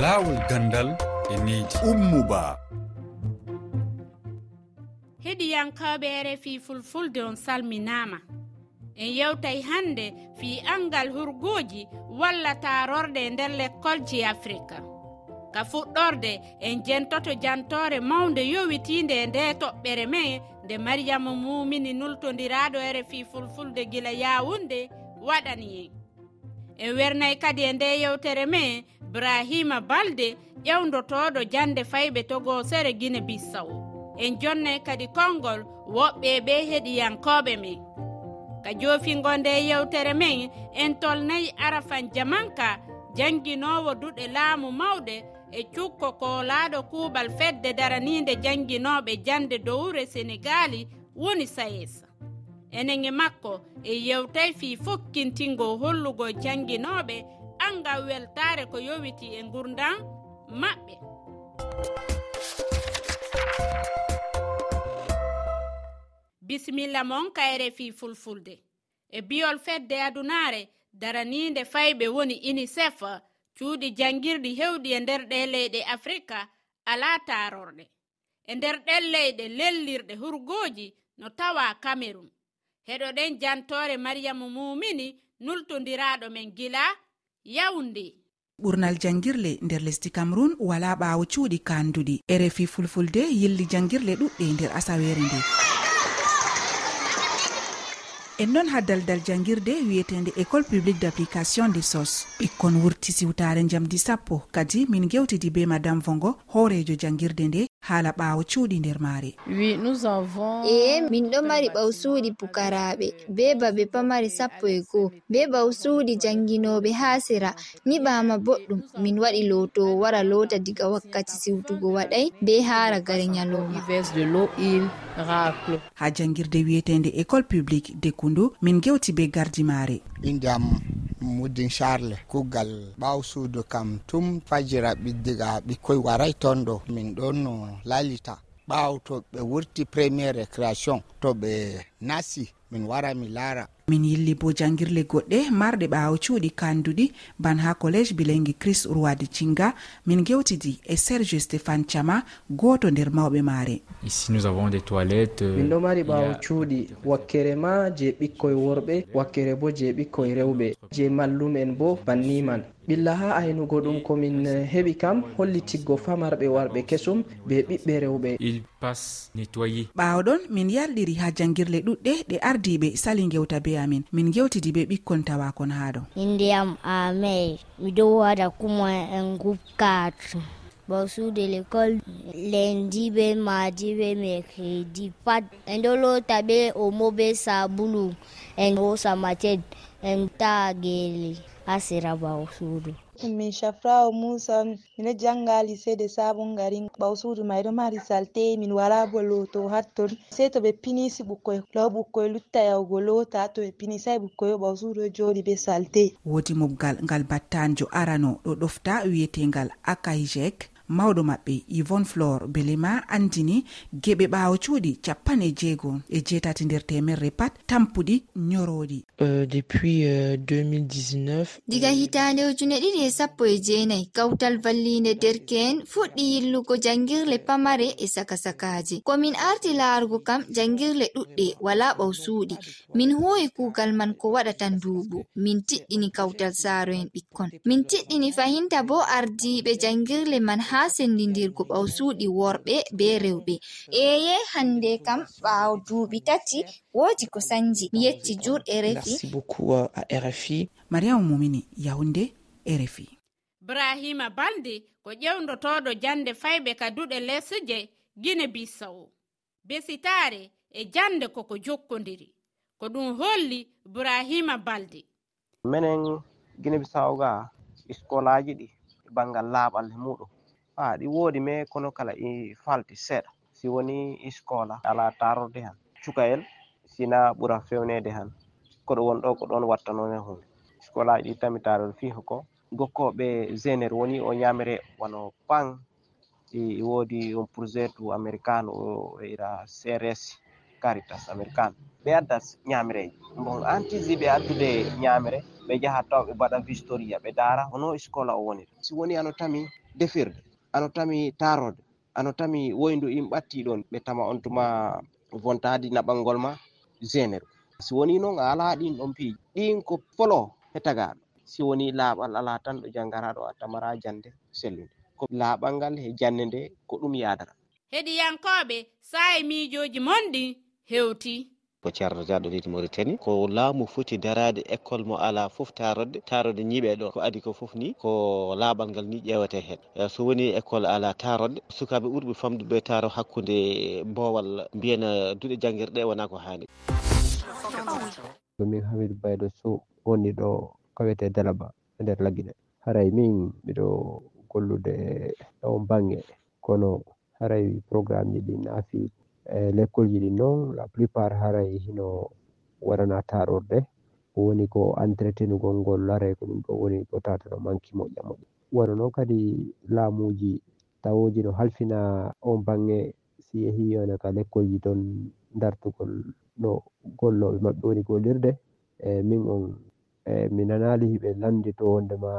laawol gandal e needi ummuba. Heɗiyankaɓe rfi fulfulde on salminama en yewtay hande fi angal hurgoji walla taarorde e nder lekkolji afrika. Ka fuɗɗorde en jentoto jantore mawde yowitinde e nde toɓɓere me nde mariama mumini nultodiraɗo rfi fulfulde gila yawunde waɗani en en wernay kadi e nde yewtere me brahima balde ƴewdotoɗo jande fayɓe togosere guine bissawo en jonnay kadi konngol woɓɓe ɓe heɗiyankoɓe men. Ka jofingo nde yewtere men en tolnayi arafan jamanka jannginowo duɗe laamu mawɗe e cukko koolaaɗo kuuɓal fedde daraniinde jannginooɓe jande dowre sénégali woni sayesa. Enen e makko e yewtay fi fokkintingo hollugo jannginooɓe an ngam weltaare ko yowiti e gurdan maɓɓe. Bisimilla mon kayre fi fulfulde. E biyol fedde adunare daraniinde fayɓe woni unicef cuuɗi janngirɗi hewɗi e nder ɗe leyɗe afrika alaa taarorɗe e nder ɗen leyɗe lellirɗe hurgooji no tawa cameron heɗoɗen jantore mariyamu mumini nultodiraaɗo men gila yawnde ɓurnal jangirle nder lesdi cameron wala ɓaawo cuuɗi kanduɗi rfi fulfulde yilli jangirle ɗuɗɗe nder asawere nde. En noon ha daldal jangirde wiyetende école publique d' application de sos ɓikkon wurti siwtare jamdi sappo. Kadi min gewtidi be madame vongo hoorejo jangirde nde. haala ɓaawo cuuɗi nder maare. Ee min ɗo mari ɓawsuuɗi pukaraɓe be babe pamari sappo e goo be ɓawsuuɗi jannginoɓe haa sera. Nyiɓama boɗɗum min waɗi lootowo wara loota diga wakkati siwtugo waɗay be haara gare nyalowma. Ha janngirde wi'etende école publique dekundu min gewti be gardi maare muddin charle kugal ɓaw suudu kam tum fajira ɓiddiga ɓikkoy waray ton ɗo. Min ɗon no lalita. Ɓaw to ɓe wurti premiére récréation to ɓe nasi min wara mi laara min yilli bo jangirle goɗɗe marɗe ɓaawo cuuɗi kanduɗi ban ha collége bilengi chris urwadi cinga min gewtidi e serge stéphane thiama gooto nder mawɓe maare. Ici nous avons des toilettes euh, min ɗo mari ɓaawo cuuɗi wakkere ma je ɓikkoye worɓe wakkere bo je ɓikkoye rewɓe. Je mallum en bo banni man ɓilla ha aynugo ɗum komin eh, heɓi kam holli tiggo famarɓe warɓe kesum be ɓiɓɓe rewɓe. Ɓawo ɗon min yalɗiri ha jangirle ɗuɗɗe ɗe ardiɓe sali gewta be amin. Min gewtidi be ɓikkon tawakon ha ɗo. Indiyam amey miɗo waɗa kuma en gubkat basude l'école lendi be madi be mercredi pat. En ɗo lota ɓe omo be sabulu en hosa mated en taa gele ha sera bawo suudu min shafrawo musa mino janga lycée de sabon garin ɓaw suudu mai ɗo mari salte min wala bo loto hatton. Sei to ɓe pinisi ɓukkoy law ɓukkoy lutta yahugo lota to ɓe pinisai ɓukkoy o ɓaw suudu ɗo joɗi be salte. Wodi mobgal ngal battanjo arano ɗo ɗofta wiyetengal akaijek mawɗo maɓɓe yvonne flor belema andini geɓe ɓaawo cuuɗi capanɗe e jeego e jeetati nder temerre pat tampuɗi ñorooɗi depuis 2019 diga hitande ujune ɗiɗi e sappo e jeenayi kawtal vallinde derke'en fuɗɗi yillugo janngirle pamare e saka sakasakaji komin arti laarugo kam janngirle ɗuɗɗe wala ɓaw suuɗi. Min huwi kuugal man ko waɗata nduuɓu min tiɗɗini kawtal saaro'en ɓikkon. Min tiɗɗini fahinta bo ardiiɓe janngirle man ha ha sendidirgo sendindirgo ɓawsuɗi worɓe be rewɓe. Eye hande kam ɓawo duuɓi tati woodi ko sanji. Mi yetti juuɗe e refi. Mariama momini yawde rfi brahima balde ko ƴewdotoɗo jande fayɓe kaduɗe lesje guine bissawo besitare e jande koko jokkodiri. Ko ɗum holli brahima balde. Minen guine bisawo ga iskolaji ɗi e banggal laaɓal e muɗum. ha ɗi woodi me kono kala i falti seeɗa si woni i ala tarorde han. Cukayel sina ɓura fewnede han. Koɗo won ɗo ko ɗon wattanone hunde scolaji ɗi tami tarol fi ko. Gokkoɓe génére woni o ñamere wano pan i woodi on projet tu américane o ira crs caritas américane ɓe adda ñamereji bon antisi ɓe addude ñamere ɓe jaha taw ɓe mbaɗa vistoria ɓe daara. Hono scola o woni si woni ano tami defirde. ano tami tarode ano tami woyndu in ɓatti ɗon ɓe tama on tuma vontadi naɓalngol ma génére si woni noon a ala ɗin ɗon piiji ɗin ko folo hetagaɗo si woni laaɓal ala tan ɗo janngaraɗo a tamara jande sellude. Ko laaɓal ngal e jande nde ko ɗum yadara heɗiyankoɓe sae miijoji monɗi hewti. ko ceerno diaɗo leydi mauritani ko laamu foti darade école mo ala foof tarodde tarodde ñiiɓe ɗo. Ko adi ko foof ni ko laaɓal ngal ni ƴewete hen. Eh, so woni école ala tarodde sukaɓe ɓurɓe famdude taro hakkude mbowal mbiyana eh, duuɗe jangguirɗe wona ko hanni ɗumin hamidou baydo sow woni ɗo kawete dalaba e nder laguiɗe haray min mbiɗo gollude e on banggue kono haray programme ji ɗi naafi e lekkolji ɗin noon la plupart haray hino waɗana taɗorde woni ko entretenugol ngol laare ko ɗum ɗo woni ko tata no manki moƴƴa moƴƴa. Wano noon kadi laamuji tawoji no halfina on bange si yehi yona ka lekkolji ɗon dartugol no golloɓe maɓɓe woni gollirde e min on e mi nanali hiɓe landi to wondema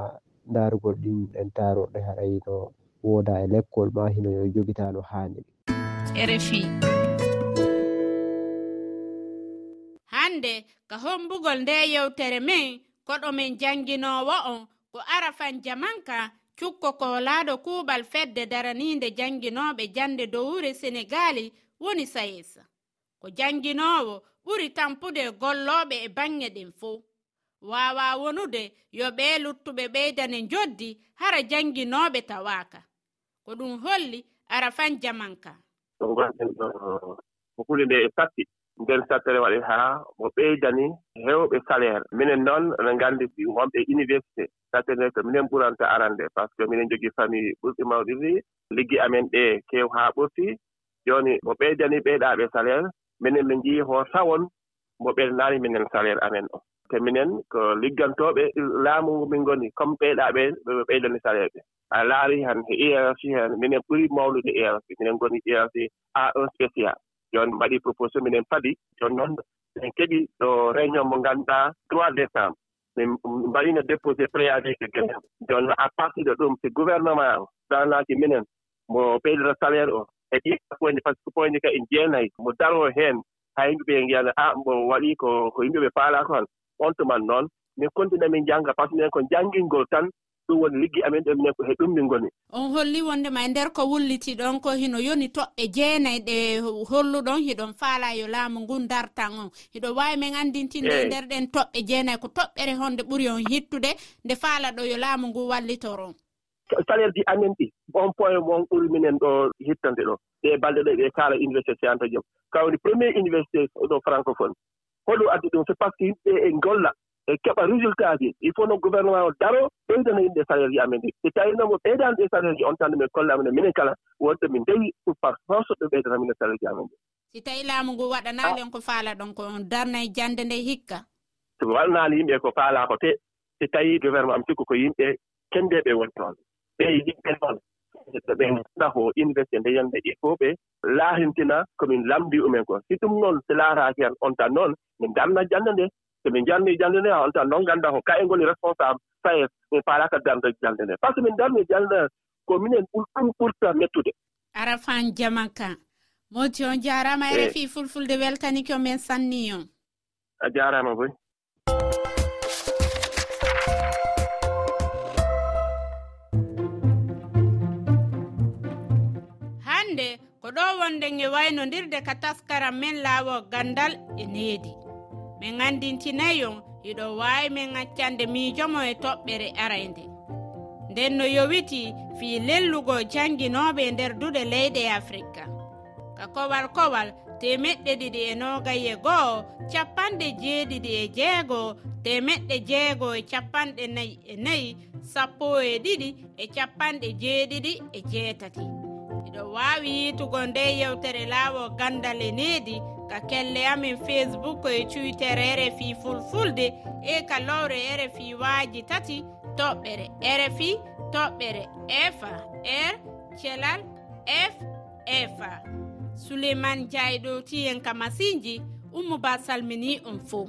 darugol ɗin ɗen taroɗe haray no wooda e lekkol ma hino jogita no haaniri rfi hannde ka hombugol nde yewtere men koɗo min jannginowo on ko arafan jamanka cukko koolaaɗo kuuɓal fedde daraniinde jannginoɓe jannde dowure senegali woni sayesa ko jannginowo ɓuri tampude e gollooɓe e baŋŋe ɗen fof waawa wonude yo ɓee luttuɓe ɓeydane njoddi hara jannginoɓe tawaaka ko ɗum holli arafan jamanka ɗo gonɗen ɗo huunde nde e fatti nden sattere waɗi haa mo ɓeydani heewɓe salaire minen noon eɗen nganndi wonɓe université. Sattere nde ko minen ɓuranta arande par ce que minen jogii famille ɓurɗi mawɗiri liggi amen ɗe keew haa ɓurti. Jooni mo ɓeydani ɓeyɗaaɓe salaire minen min njiyii ho tawon mo ɓeyɗanaani minen salaire amen o. Te minen ko liggantooɓe laamu ngu min ngoni comme ɓeyɗaaɓe ɓe ɓeydani salaire ɓe a laari han e erc heen minen ɓuri mawnude erc minen ngoni erc a un spécial. jooni mbaɗii proposé minen padi jooni noon en keɓi ɗo réunion mo ngannduɗaa trois décembre. Min mbaɗino déposé préavis que gesen jooni à partir de ɗum si gouvernement o danaaki minen mo ɓeydata salaire o e ɗiɗa poyde par ce que poyde ka en jeenayi mo daroo heen haa yimɓe ɓe ngiyana a ah, mo waɗii ko ko yimɓe ɓe paalaa kon on tuman noon min kontina min jannga par ce que minen ko jannginngol tan ɗum woni liggi amen ɗo minen ko he ɗum min ngoni on holli wondema e nder ko wulliti ɗon ko hino yoni toɓɓe jeenayi ɗe holluɗon hiɗon faala yo laamu ngun dartan on. Hiɗo wawi min andintinde e nder ɗen toɓɓe jeenayi ko toɓɓere honde ɓuuri on hittude nde faala ɗo yo laamu ngu wallitoron salaire ji amen ɗi on point mon ɓuri minen ɗo hittande ɗo ɗe balɗe ɗo ɓe kaala université séanta joom. Kawni premier université ɗo francophone hoɗum addi ɗum c'est par ce que yimɓe e golla e keɓa résultat ji il faut no gouvernement o daro ɓeydana yimɓe salaire ji amen. Ɗi si so tawinamo ɓeydaani ɗe salaire ji on tan min kolle amen minen kala wonde min ndewi pour par force ɓe ɓeydana minen salaire ji amen. Ɗi si tawi laamu ngu waɗanaaɗen ah. ko faala ɗon ko darna e jannde nde hikka? So walnaani yimɓe ko faala ko te si tawi gouvernement am cikku ko yimɓe kenndeeɓe woni toon ɓe yimɓe noon so ɓe ngannda ko université nde yande il faut ɓe laatintina komin lamdi umen ko. Si ɗum noon si laaraaki han on tan noon min darna jannde nde. so min njalni jalnde nde on tan noon ngannda ko ka'e ngoni responsable sayes min faalaka darde jalnde nde. Par ce que min darni jalnde nde ko minen ɗum ɓurta mettude. Arafan jamanka moti on jarama eh. e refi fulfulde weltaniki ko min sanni on. A jarama boy. Hande ko ɗo wonden e waynodirde ka taskaram men laawo gandal e needi. min andintinayon iɗo wawi min accande miijomo e toɓɓere arayde. Nden no yowiti fii lellugo jannginoɓe nder duɗe leyɗe afrika. Ka kowal kowal temeɗɗe ɗiɗi e nogaye goho capanɗe jeeɗiɗi e jeego temeɗɗe jeego e capanɗe nayi e nayi sappo e ɗiɗi e capanɗe jeeɗiɗi e jeetati. Iɗo wawi yiitugo nde yewtere laawo gandal e needi ka kelle amin facebook e twitter rfi fulfulde e ka lowre rfi waaji tati toɓɓere rfi toɓɓere efa er, r thelal f efa. Suleiman diayɗo tiyen ka masinji ummo ba salmini on fo